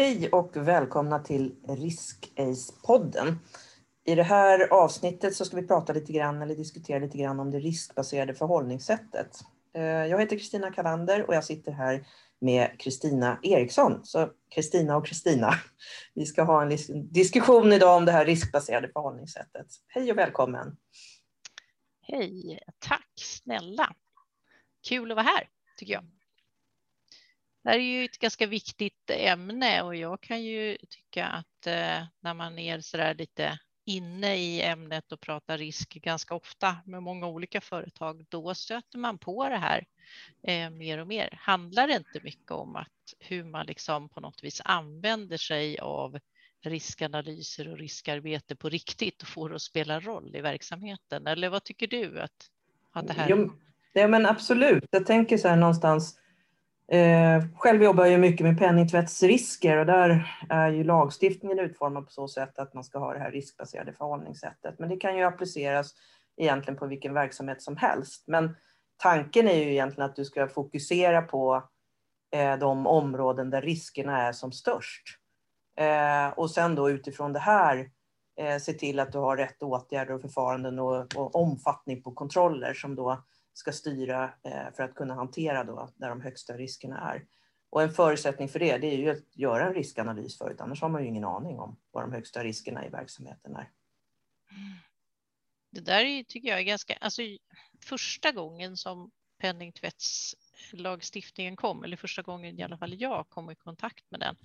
Hej och välkomna till Risk-Ace-podden. I det här avsnittet så ska vi prata lite grann eller diskutera lite grann om det riskbaserade förhållningssättet. Eh, jag heter Kristina Kalander och jag sitter här med Kristina Eriksson. Så Kristina och Kristina, vi ska ha en diskussion idag om det här riskbaserade förhållningssättet. Hej och välkommen! Hej, tack snälla! Kul att vara här tycker jag. Det här är ju ett ganska viktigt ämne och jag kan ju tycka att eh, när man är så där lite inne i ämnet och pratar risk ganska ofta med många olika företag, då stöter man på det här eh, mer och mer. Handlar det inte mycket om att hur man liksom på något vis använder sig av riskanalyser och riskarbete på riktigt och får det att spela roll i verksamheten? Eller vad tycker du att, att det här? Jo, ja, men absolut. Jag tänker så här någonstans Eh, själv jobbar jag mycket med penningtvättsrisker och där är ju lagstiftningen utformad på så sätt att man ska ha det här riskbaserade förhållningssättet. Men det kan ju appliceras egentligen på vilken verksamhet som helst. Men tanken är ju egentligen att du ska fokusera på eh, de områden där riskerna är som störst. Eh, och sen då utifrån det här eh, se till att du har rätt åtgärder och förfaranden och, och omfattning på kontroller som då ska styra eh, för att kunna hantera då där de högsta riskerna är. Och en förutsättning för det, det är ju att göra en riskanalys förut, annars har man ju ingen aning om vad de högsta riskerna i verksamheten är. Det där är, tycker jag är ganska, alltså första gången som penningtvätts lagstiftningen kom, eller första gången i alla fall jag kom i kontakt med den.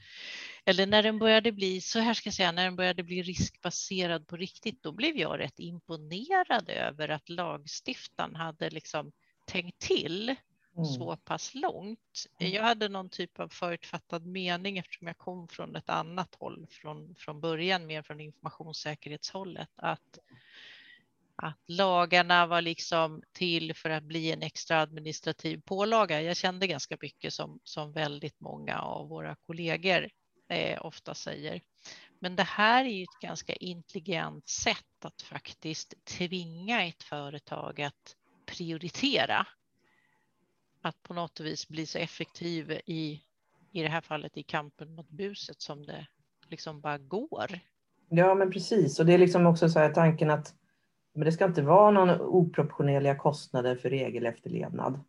Eller när den började bli, så här ska jag säga, när den började bli riskbaserad på riktigt, då blev jag rätt imponerad över att lagstiftaren hade liksom tänkt till mm. så pass långt. Mm. Jag hade någon typ av förutfattad mening eftersom jag kom från ett annat håll från, från början, mer från informationssäkerhetshållet, att att lagarna var liksom till för att bli en extra administrativ pålaga. Jag kände ganska mycket som, som väldigt många av våra kollegor eh, ofta säger. Men det här är ju ett ganska intelligent sätt att faktiskt tvinga ett företag att prioritera. Att på något vis bli så effektiv i, i det här fallet i kampen mot buset som det liksom bara går. Ja, men precis. Och det är liksom också så här tanken att men det ska inte vara någon oproportionerliga kostnader för regelefterlevnad.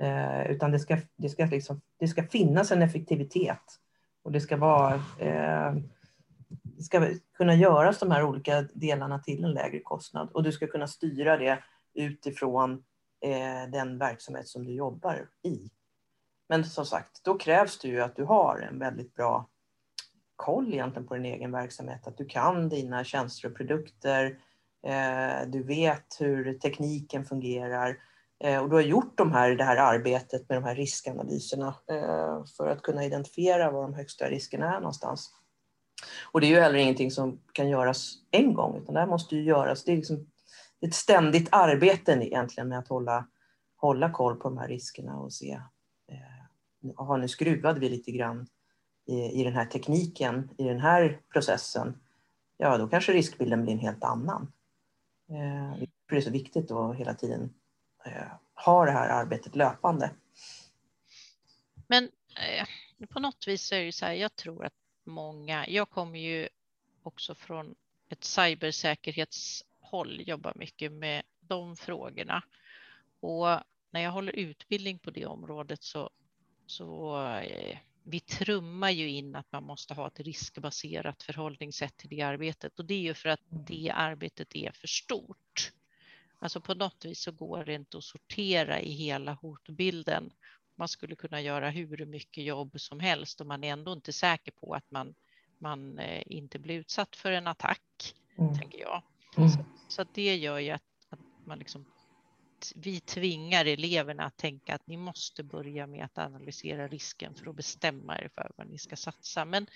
Eh, utan det ska, det, ska liksom, det ska finnas en effektivitet. Och det ska, vara, eh, det ska kunna göras de här olika delarna till en lägre kostnad. Och du ska kunna styra det utifrån eh, den verksamhet som du jobbar i. Men som sagt, då krävs det ju att du har en väldigt bra koll egentligen på din egen verksamhet. Att du kan dina tjänster och produkter Eh, du vet hur tekniken fungerar eh, och du har gjort de här, det här arbetet med de här riskanalyserna eh, för att kunna identifiera var de högsta riskerna är någonstans. Och det är ju heller ingenting som kan göras en gång, utan det här måste ju göras. Det är liksom ett ständigt arbete egentligen med att hålla, hålla koll på de här riskerna och se. Har nu skruvade vi lite grann i, i den här tekniken, i den här processen. Ja, då kanske riskbilden blir en helt annan. Eh, det är så viktigt att hela tiden eh, ha det här arbetet löpande. Men eh, på något vis är det så här, jag tror att många, jag kommer ju också från ett cybersäkerhetshåll, jobbar mycket med de frågorna. Och när jag håller utbildning på det området så, så vi trummar ju in att man måste ha ett riskbaserat förhållningssätt till det arbetet och det är ju för att det arbetet är för stort. Alltså på något vis så går det inte att sortera i hela hotbilden. Man skulle kunna göra hur mycket jobb som helst och man är ändå inte säker på att man, man eh, inte blir utsatt för en attack, mm. tänker jag. Mm. Så, så det gör ju att, att man liksom vi tvingar eleverna att tänka att ni måste börja med att analysera risken för att bestämma er för vad ni ska satsa. Men,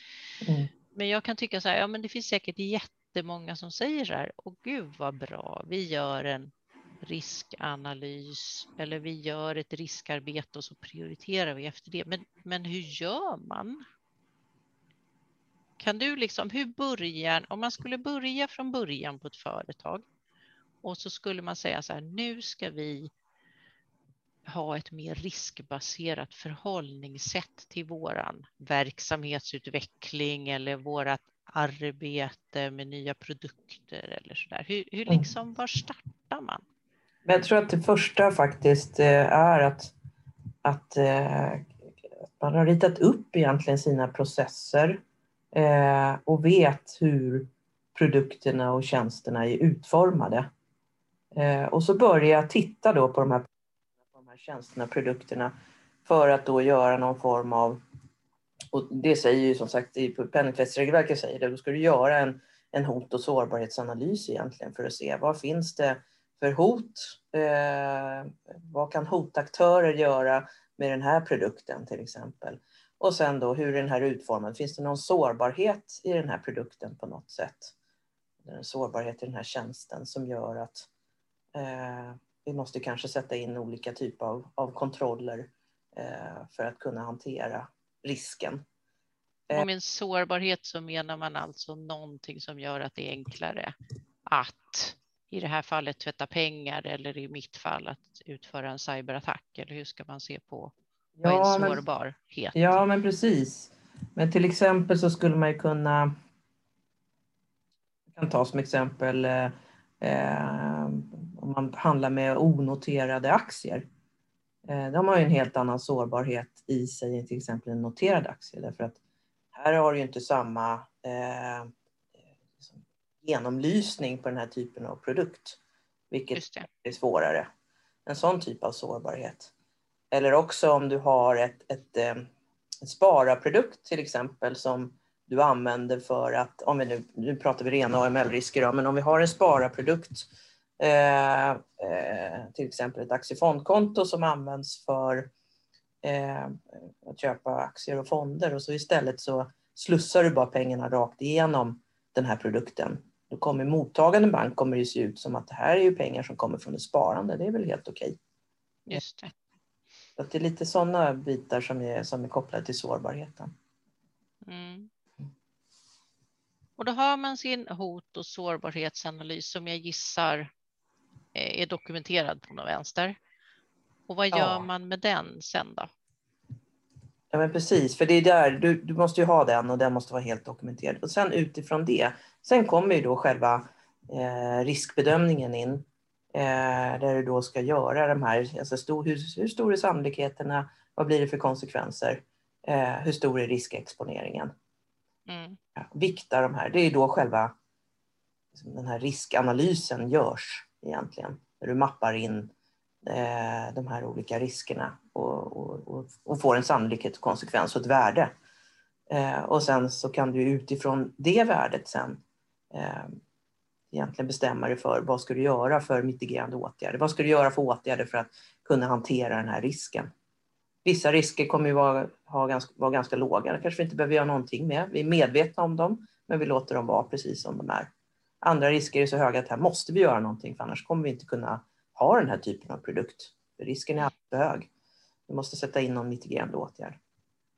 mm. men jag kan tycka så här, ja men det finns säkert jättemånga som säger så här, åh gud vad bra, vi gör en riskanalys eller vi gör ett riskarbete och så prioriterar vi efter det. Men, men hur gör man? Kan du liksom, hur börjar, om man skulle börja från början på ett företag, och så skulle man säga så här, nu ska vi ha ett mer riskbaserat förhållningssätt till våran verksamhetsutveckling eller vårat arbete med nya produkter eller så där? Hur, hur mm. liksom, var startar man? Men jag tror att det första faktiskt eh, är att, att eh, man har ritat upp egentligen sina processer eh, och vet hur produkterna och tjänsterna är utformade. Eh, och så började jag titta då på de här, på de här tjänsterna och produkterna för att då göra någon form av och det säger ju som sagt i penningtvättsregelverket säger det, då ska du göra en, en hot och sårbarhetsanalys egentligen för att se vad finns det för hot? Eh, vad kan hotaktörer göra med den här produkten till exempel? Och sen då hur är den här utformad? Finns det någon sårbarhet i den här produkten på något sätt? En sårbarhet i den här tjänsten som gör att eh, vi måste kanske sätta in olika typer av, av kontroller eh, för att kunna hantera risken. Och med sårbarhet så menar man alltså någonting som gör att det är enklare att i det här fallet tvätta pengar eller i mitt fall att utföra en cyberattack? Eller hur ska man se på vad ja, är sårbarhet? Men, ja, men precis. Men till exempel så skulle man ju kunna jag kan ta som exempel eh, eh, om man handlar med onoterade aktier. Eh, de har ju en helt annan sårbarhet i sig än till exempel en noterad aktie därför att här har du ju inte samma eh, liksom genomlysning på den här typen av produkt, vilket är svårare. En sån typ av sårbarhet. Eller också om du har ett, ett, eh, ett sparaprodukt till exempel som du använder för att, om vi nu, nu pratar vi rena AML-risker, men om vi har en sparaprodukt Eh, eh, till exempel ett aktiefondkonto som används för eh, att köpa aktier och fonder och så istället så slussar du bara pengarna rakt igenom den här produkten. Då kommer mottagande bank kommer det se ut som att det här är ju pengar som kommer från ett sparande. Det är väl helt okej. Just det. Så det är lite sådana bitar som är, som är kopplade till sårbarheten. Mm. Och då har man sin hot och sårbarhetsanalys som jag gissar är dokumenterad på något vänster. Och vad gör ja. man med den sen då? Ja men precis, för det är där, du, du måste ju ha den och den måste vara helt dokumenterad. Och sen utifrån det, sen kommer ju då själva eh, riskbedömningen in. Eh, där du då ska göra de här, alltså stor, hur, hur stor är sannolikheterna, vad blir det för konsekvenser, eh, hur stor är riskexponeringen? Mm. Ja, vikta de här, det är då själva liksom, den här riskanalysen görs egentligen. När du mappar in eh, de här olika riskerna och, och, och, får en sannolikhet konsekvens och ett värde. Eh, och sen så kan du utifrån det värdet sen eh, egentligen bestämma dig för vad ska du göra för mitigerande åtgärder? Vad ska du göra för åtgärder för att kunna hantera den här risken? Vissa risker kommer ju vara, ha ganska, vara ganska låga, det kanske vi inte behöver göra någonting med. Vi är medvetna om dem, men vi låter dem vara precis som de är. Andra risker är så höga att här måste vi göra någonting för annars kommer vi inte kunna ha den här typen av produkt. Risken är alltför hög. Vi måste sätta in någon mitigerande åtgärd.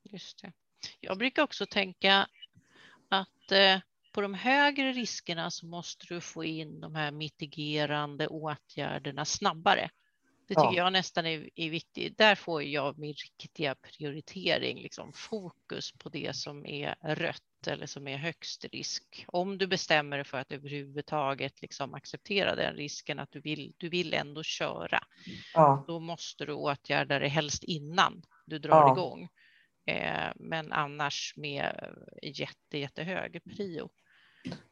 Just det. Jag brukar också tänka att eh, på de högre riskerna så måste du få in de här mitigerande åtgärderna snabbare. Det tycker ja. jag nästan är, är viktigt. Där får jag min riktiga prioritering, liksom fokus på det som är rött eller som är högst risk. Om du bestämmer dig för att överhuvudtaget liksom acceptera den risken att du vill, du vill ändå köra, ja. då måste du åtgärda det helst innan du drar ja. igång. Eh, men annars med jätte, jättehög prio.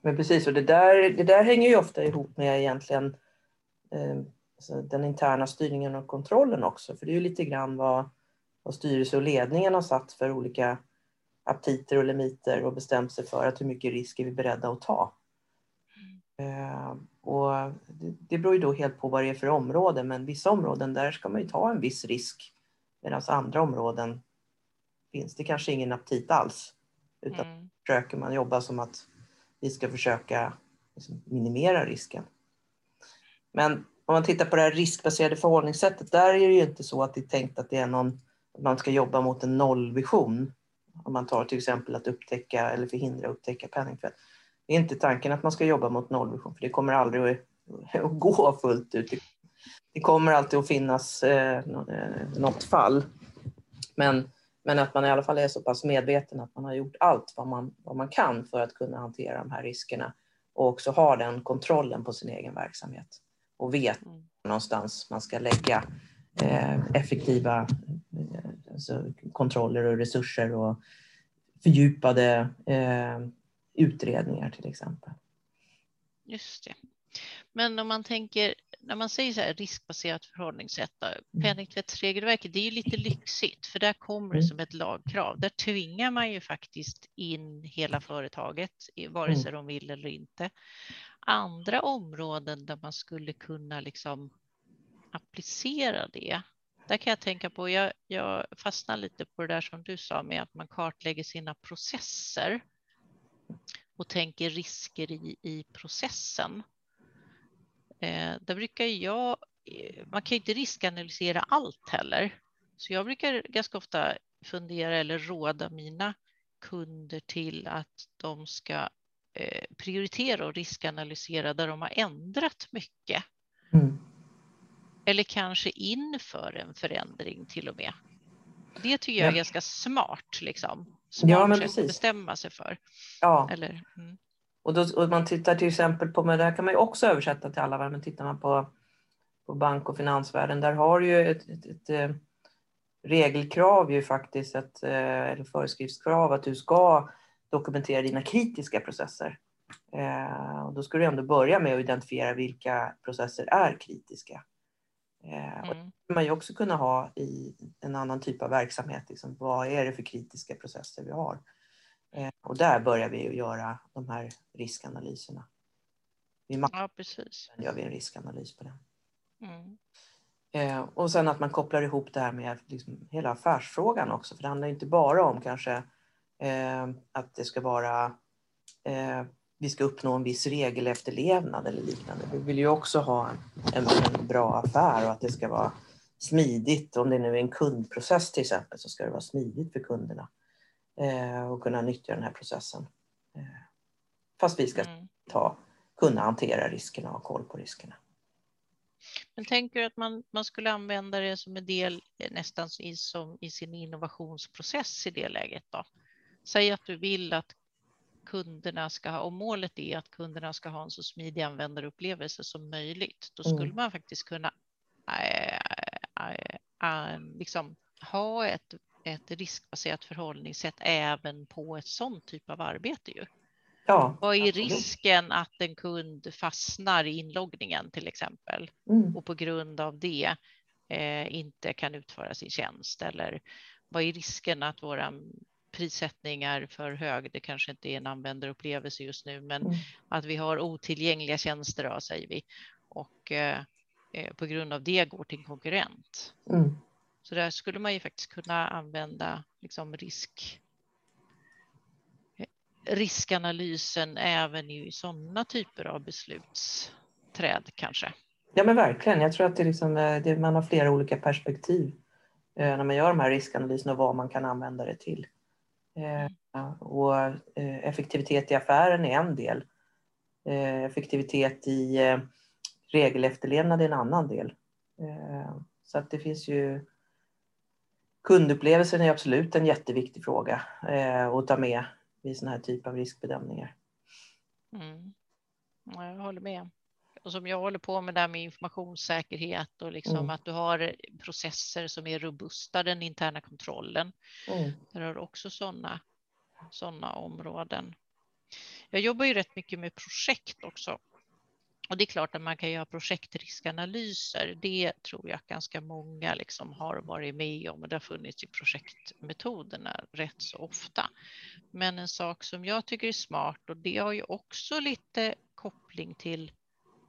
Men precis, och det där, det där hänger ju ofta ihop med egentligen eh, alltså den interna styrningen och kontrollen också, för det är ju lite grann vad, vad styrelse och ledningen har satt för olika aptiter och limiter och bestämt sig för att hur mycket risk är vi beredda att ta. Eh, och det, beror ju då helt på vad det är för område, men vissa områden där ska man ju ta en viss risk, medan andra områden finns det kanske ingen aptit alls. Utan mm. försöker man jobba som att vi ska försöka liksom minimera risken. Men om man tittar på det här riskbaserade förhållningssättet, där är det ju inte så att det är tänkt att det är någon, man ska jobba mot en nollvision. Om man tar till exempel att upptäcka eller förhindra upptäcka penningtvätt. Det är inte tanken att man ska jobba mot nollvision, för det kommer aldrig att, att gå fullt ut. det kommer alltid att finnas eh, något fall. Men, men att man i alla fall är så pass medveten att man har gjort allt vad man, vad man kan för att kunna hantera de här riskerna och också har den kontrollen på sin egen verksamhet och vet mm. någonstans man ska lägga eh, effektiva eh, alltså kontroller och resurser och fördjupade eh, utredningar till exempel. Just det. Men om man tänker, när man säger så här riskbaserat förhållningssätt, mm. penningtvättsregelverket, det är ju lite lyxigt för där kommer det mm. som ett lagkrav. Där tvingar man ju faktiskt in hela företaget, vare mm. sig de vill eller inte. Andra områden där man skulle kunna liksom applicera det, där kan jag tänka på, jag, jag fastnar lite på det där som du sa med att man kartlägger sina processer och tänker risker i, i processen. Eh, där brukar jag, eh, man kan ju inte riskanalysera allt heller, så jag brukar ganska ofta fundera eller råda mina kunder till att de ska eh, prioritera och riskanalysera där de har ändrat mycket. Mm. Eller kanske inför en förändring till och med. Det tycker jag är ganska smart, liksom. Smart ja, men precis. att bestämma sig för. Ja. Eller, mm. och, då, och man tittar till exempel på, men det här kan man ju också översätta till alla, men tittar man på, på bank och finansvärlden, där har du ju ett, ett, ett, ett eh, regelkrav ju faktiskt, ett, eh, eller föreskriftskrav att du ska dokumentera dina kritiska processer. Eh, och då ska du ändå börja med att identifiera vilka processer är kritiska. Eh, mm. Och det kan man ju också kunna ha i en annan typ av verksamhet. Liksom, vad är det för kritiska processer vi har? Eh, och där börjar vi ju göra de här riskanalyserna. Vi ja, precis. gör vi en riskanalys på den. Mm. Eh, och sen att man kopplar ihop det här med liksom hela affärsfrågan också. För det handlar inte bara om kanske eh, att det ska vara eh, vi ska uppnå en viss regelefterlevnad eller liknande. Vi vill ju också ha en, en, en, bra affär och att det ska vara smidigt. Om det nu är en kundprocess till exempel så ska det vara smidigt för kunderna eh, och kunna nyttja den här processen. Eh, fast vi ska mm. ta, kunna hantera riskerna och ha koll på riskerna. Men tänker du att man, man skulle använda det som en del eh, nästan i, som i sin innovationsprocess i det läget då? Säg att du vill att kunderna ska ha, och målet är att kunderna ska ha en så smidig användarupplevelse som möjligt, då skulle mm. man faktiskt kunna äh, äh, äh, liksom ha ett, ett riskbaserat förhållningssätt även på ett sånt typ av arbete. Ju. Ja, Vad är absolut. risken att en kund fastnar i inloggningen till exempel mm. och på grund av det eh, inte kan utföra sin tjänst? Eller vad är risken att våra prissättning är för hög. Det kanske inte är en användarupplevelse just nu, men mm. att vi har otillgängliga tjänster, då, säger vi, och eh, eh, på grund av det går till konkurrent. Mm. Så där skulle man ju faktiskt kunna använda liksom risk eh, riskanalysen även i sådana typer av beslutsträd kanske. Ja men verkligen. Jag tror att det liksom, eh, det, man har flera olika perspektiv när man gör de här riskanalyserna och vad man kan använda det till. Eh, och eh, effektivitet i affären är en del. Eh, effektivitet i regelefterlevnad är en annan del. Så att det finns ju Kundupplevelsen är absolut en jätteviktig fråga att ta med vid sådana här typer av riskbedömningar. Mm. Jag håller med och som jag håller på med där med informationssäkerhet och liksom mm. att du har processer som är robusta, den interna kontrollen. Mm. Där har också sådana såna områden. Jag jobbar ju rätt mycket med projekt också. Och det är klart att man kan göra projektriskanalyser. Det tror jag ganska många liksom har varit med om och det har funnits i projektmetoderna rätt så ofta. Men en sak som jag tycker är smart och det har ju också lite koppling till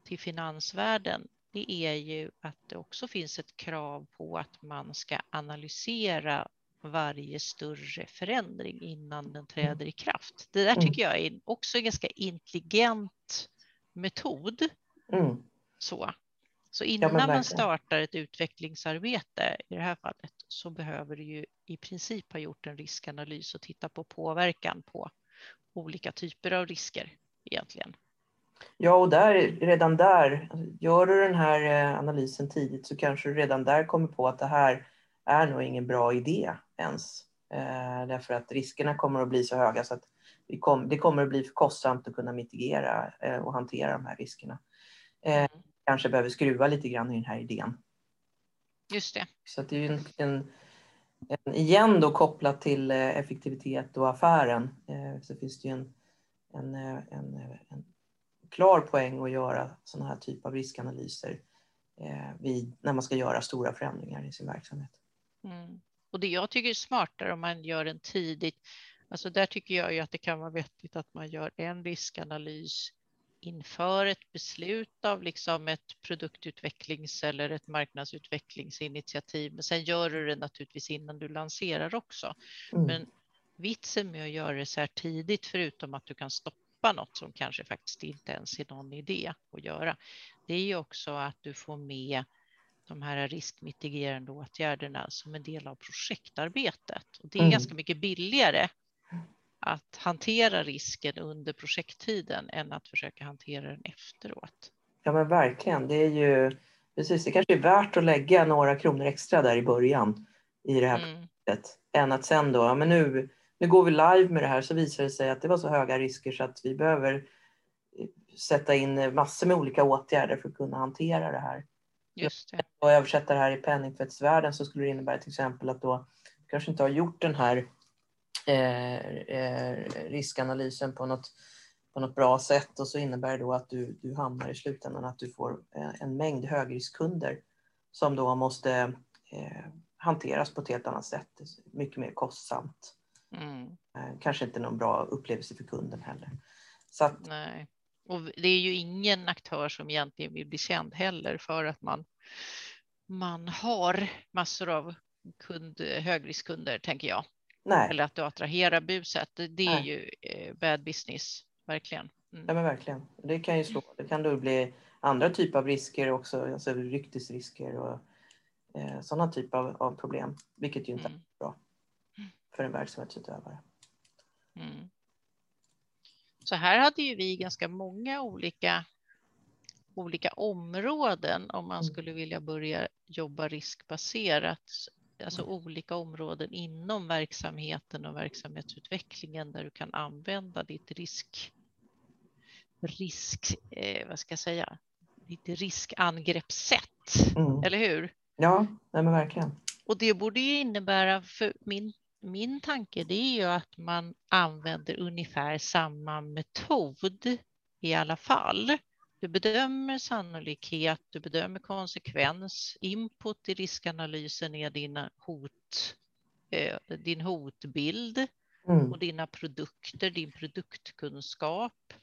till finansvärlden, det är ju att det också finns ett krav på att man ska analysera varje större förändring innan den träder i kraft. Det där mm. tycker jag är också en ganska intelligent metod. Mm. Så. så innan ja, man startar ett utvecklingsarbete i det här fallet så behöver du ju i princip ha gjort en riskanalys och titta på påverkan på olika typer av risker egentligen. Ja, och där, redan där, gör du den här eh, analysen tidigt så kanske du redan där kommer på att det här är nog ingen bra idé ens. Eh, därför att riskerna kommer att bli så höga så att det, kom, det kommer att bli för kostsamt att kunna mitigera eh, och hantera de här riskerna. Eh, mm. kanske behöver skruva lite grann i den här idén. Just det. Så det är en, en, en, igen då kopplat till eh, effektivitet och affären eh, så finns det ju en, en, en, en klar poäng att göra sådana här typ av riskanalyser eh, vid, när man ska göra stora förändringar i sin verksamhet. Mm. Och det jag tycker är smartare om man gör en tidigt, alltså där tycker jag ju att det kan vara vettigt att man gör en riskanalys inför ett beslut av liksom ett produktutvecklings eller ett marknadsutvecklingsinitiativ. Men sen gör du det naturligtvis innan du lanserar också. Mm. Men vitsen med att göra det så här tidigt, förutom att du kan stoppa något som kanske faktiskt inte ens är någon idé att göra, det är ju också att du får med de här riskmitigerande åtgärderna som en del av projektarbetet. Och det är mm. ganska mycket billigare att hantera risken under projekttiden än att försöka hantera den efteråt. Ja men verkligen, det är ju precis, det kanske är värt att lägga några kronor extra där i början i det här mm. projektet än att sen då, ja, men nu, nu går vi live med det här så visar det sig att det var så höga risker så att vi behöver sätta in massor med olika åtgärder för att kunna hantera det här. Just det. Och översätta det här i penningtvättsvärlden så skulle det innebära till exempel att då kanske inte har gjort den här eh, eh, riskanalysen på något, på något bra sätt och så innebär det då att du, du hamnar i slutändan att du får eh, en mängd högriskkunder som då måste eh, hanteras på ett helt annat sätt. Mycket mer kostsamt. Mm. Eh, kanske inte någon bra upplevelse för kunden heller. Så att, Nej. Och det är ju ingen aktör som egentligen vill bli känd heller för att man, man har massor av kund, högriskkunder, tänker jag. Nej. Eller att du attraherar buset. Det, det är ju eh, bad business, verkligen. Mm. Ja, men verkligen. Det kan ju slå. Det kan då bli andra typer av risker också, alltså ryktesrisker och eh, sådana typer av, av, problem, vilket ju inte mm. För en verksamhetsutövare. Mm. Så här hade ju vi ganska många olika, olika områden om man mm. skulle vilja börja jobba riskbaserat. Alltså mm. olika områden inom verksamheten och verksamhetsutvecklingen där du kan använda ditt risk, risk eh, vad ska jag säga, ditt riskangreppssätt. Mm. Eller hur? Ja, nej men verkligen. Och det borde ju innebära, för min min tanke det är ju att man använder ungefär samma metod i alla fall. Du bedömer sannolikhet, du bedömer konsekvens. Input i riskanalysen är dina hot, eh, din hotbild mm. och dina produkter, din produktkunskap.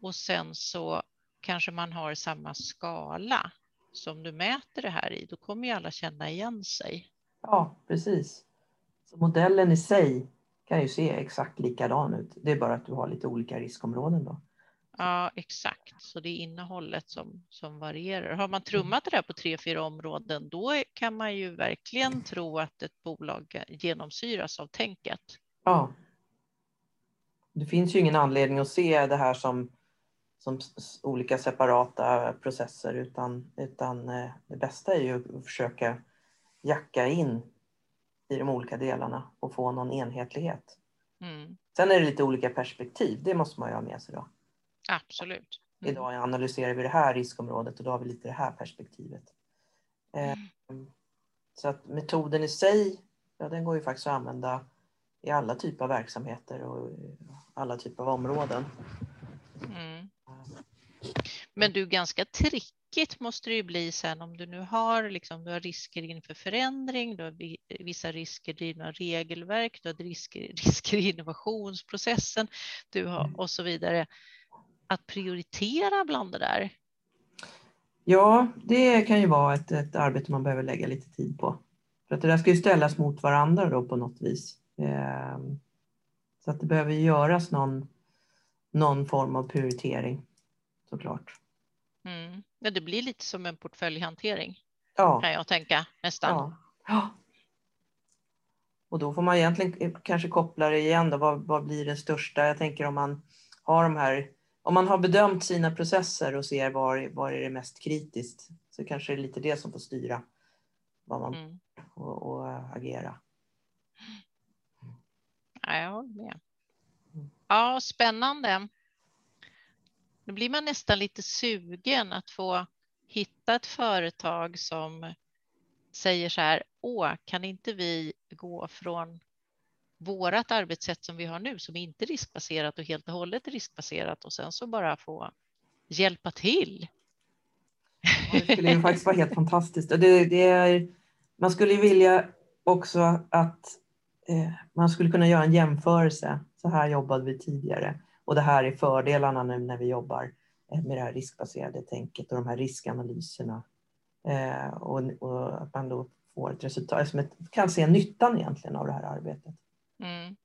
Och sen så kanske man har samma skala som du mäter det här i. Då kommer ju alla känna igen sig. Ja, precis. Så modellen i sig kan ju se exakt likadan ut. Det är bara att du har lite olika riskområden då. Ja, exakt. Så det är innehållet som, som varierar. Har man trummat det där på tre, fyra områden, då kan man ju verkligen tro att ett bolag genomsyras av tänket. Ja. Det finns ju ingen anledning att se det här som, som olika separata processer, utan, utan eh, det bästa är ju att försöka jacka in i de olika delarna och få någon enhetlighet. Mm. Sen är det lite olika perspektiv, det måste man ju ha med sig då. Absolut. Mm. Idag analyserar vi det här riskområdet och då har vi lite det här perspektivet. Mm. Så att metoden i sig, ja, den går ju faktiskt att använda i alla typer av verksamheter och alla typer av områden. Mm. Men du, är ganska trick tråkigt måste det ju bli sen om du nu har, liksom, du har risker inför förändring, du har vissa risker i dina regelverk, du har risker, risker i innovationsprocessen du har, mm. och så vidare. Att prioritera bland det där. Ja, det kan ju vara ett, ett arbete man behöver lägga lite tid på. För att det där ska ju ställas mot varandra då på något vis. Eh, så att det behöver göras någon, någon form av prioritering såklart. Mm. Ja, det blir lite som en portföljhantering ja. kan jag tänka nästan. Ja. ja. Och då får man egentligen kanske koppla det igen. Då. Vad, vad blir det största? Jag tänker om man har de här om man har bedömt sina processer och ser var, var är det mest kritiskt så kanske det är lite det som får styra vad man Mm. och, och agera. Ja, jag håller med. Mm. Ja, spännande. Då blir man nästan lite sugen att få hitta ett företag som säger så här, åh, kan inte vi gå från vårat arbetssätt som vi har nu, som inte är riskbaserat och helt och hållet är riskbaserat och sen så bara få hjälpa till. Ja, Det skulle ju faktiskt vara helt fantastiskt. Det, det är, man skulle ju vilja också att eh, man skulle kunna göra en jämförelse. Så här jobbade vi tidigare och det här är fördelarna nu när vi jobbar eh, med det här riskbaserade tänket och de här riskanalyserna. Eh, och, och att man då får ett resultat, som ett, kan se nyttan egentligen av det här arbetet. Mm.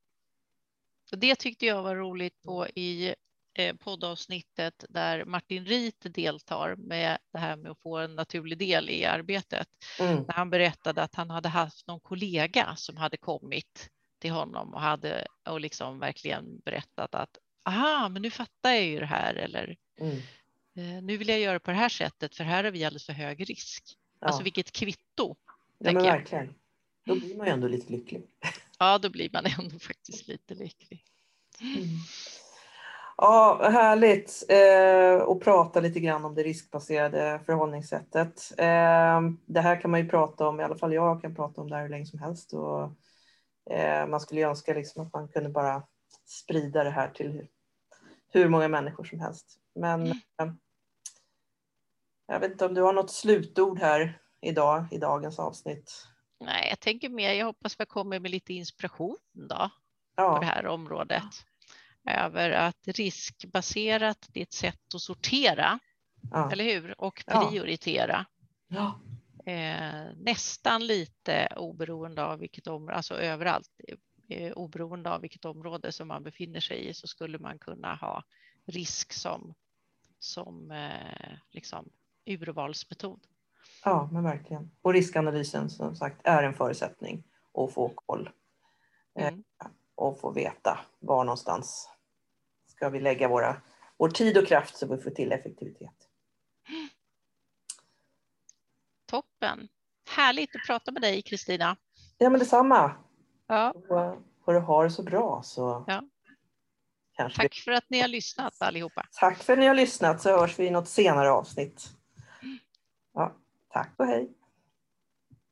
Och det tyckte jag var roligt på i eh, poddavsnittet där Martin Rit deltar med det här med att få en naturlig del i arbetet. Mm. När han berättade att han hade haft någon kollega som hade kommit till honom och hade och liksom verkligen berättat att aha, men nu fattar jag ju det här eller Mm. eh, nu vill jag göra på det här sättet för här har vi alldeles för hög risk. Ja. Alltså vilket kvitto. ja, men jag. verkligen. Då blir man ju ändå lite lycklig. Ja, då blir man ändå faktiskt lite lycklig. Mm. Ja, härligt eh, att prata lite grann om det riskbaserade förhållningssättet. Eh, det här kan man ju prata om, i alla fall jag kan prata om det här hur länge som helst. Och, eh, man skulle ju önska liksom att man kunde bara sprida det här till hur många människor som helst. Men Mm. eh, jag vet inte om du har något slutord här idag i dagens avsnitt. Nej, jag tänker mer, jag hoppas vi kommer med lite inspiration då på Ja, det här området. Över att riskbaserat, det är ett sätt att sortera, ja, eller hur? Och prioritera. ja, Eh, nästan lite oberoende av vilket område, alltså överallt, oberoende av vilket område som man befinner sig i så skulle man kunna ha risk som, som eh, liksom urvalsmetod. ja, men verkligen. Och riskanalysen som sagt är en förutsättning att få koll. Eh, Mm. och få veta var någonstans ska vi lägga våra, vår tid och kraft så vi får till effektivitet. Toppen. Härligt att prata med dig Kristina. Ja, men detsamma. Ja, Och Får du ha det så bra så Ja. kanske tack för att ni har lyssnat allihopa. Tack för att ni har lyssnat så hörs vi i något senare avsnitt. Ja, tack och hej.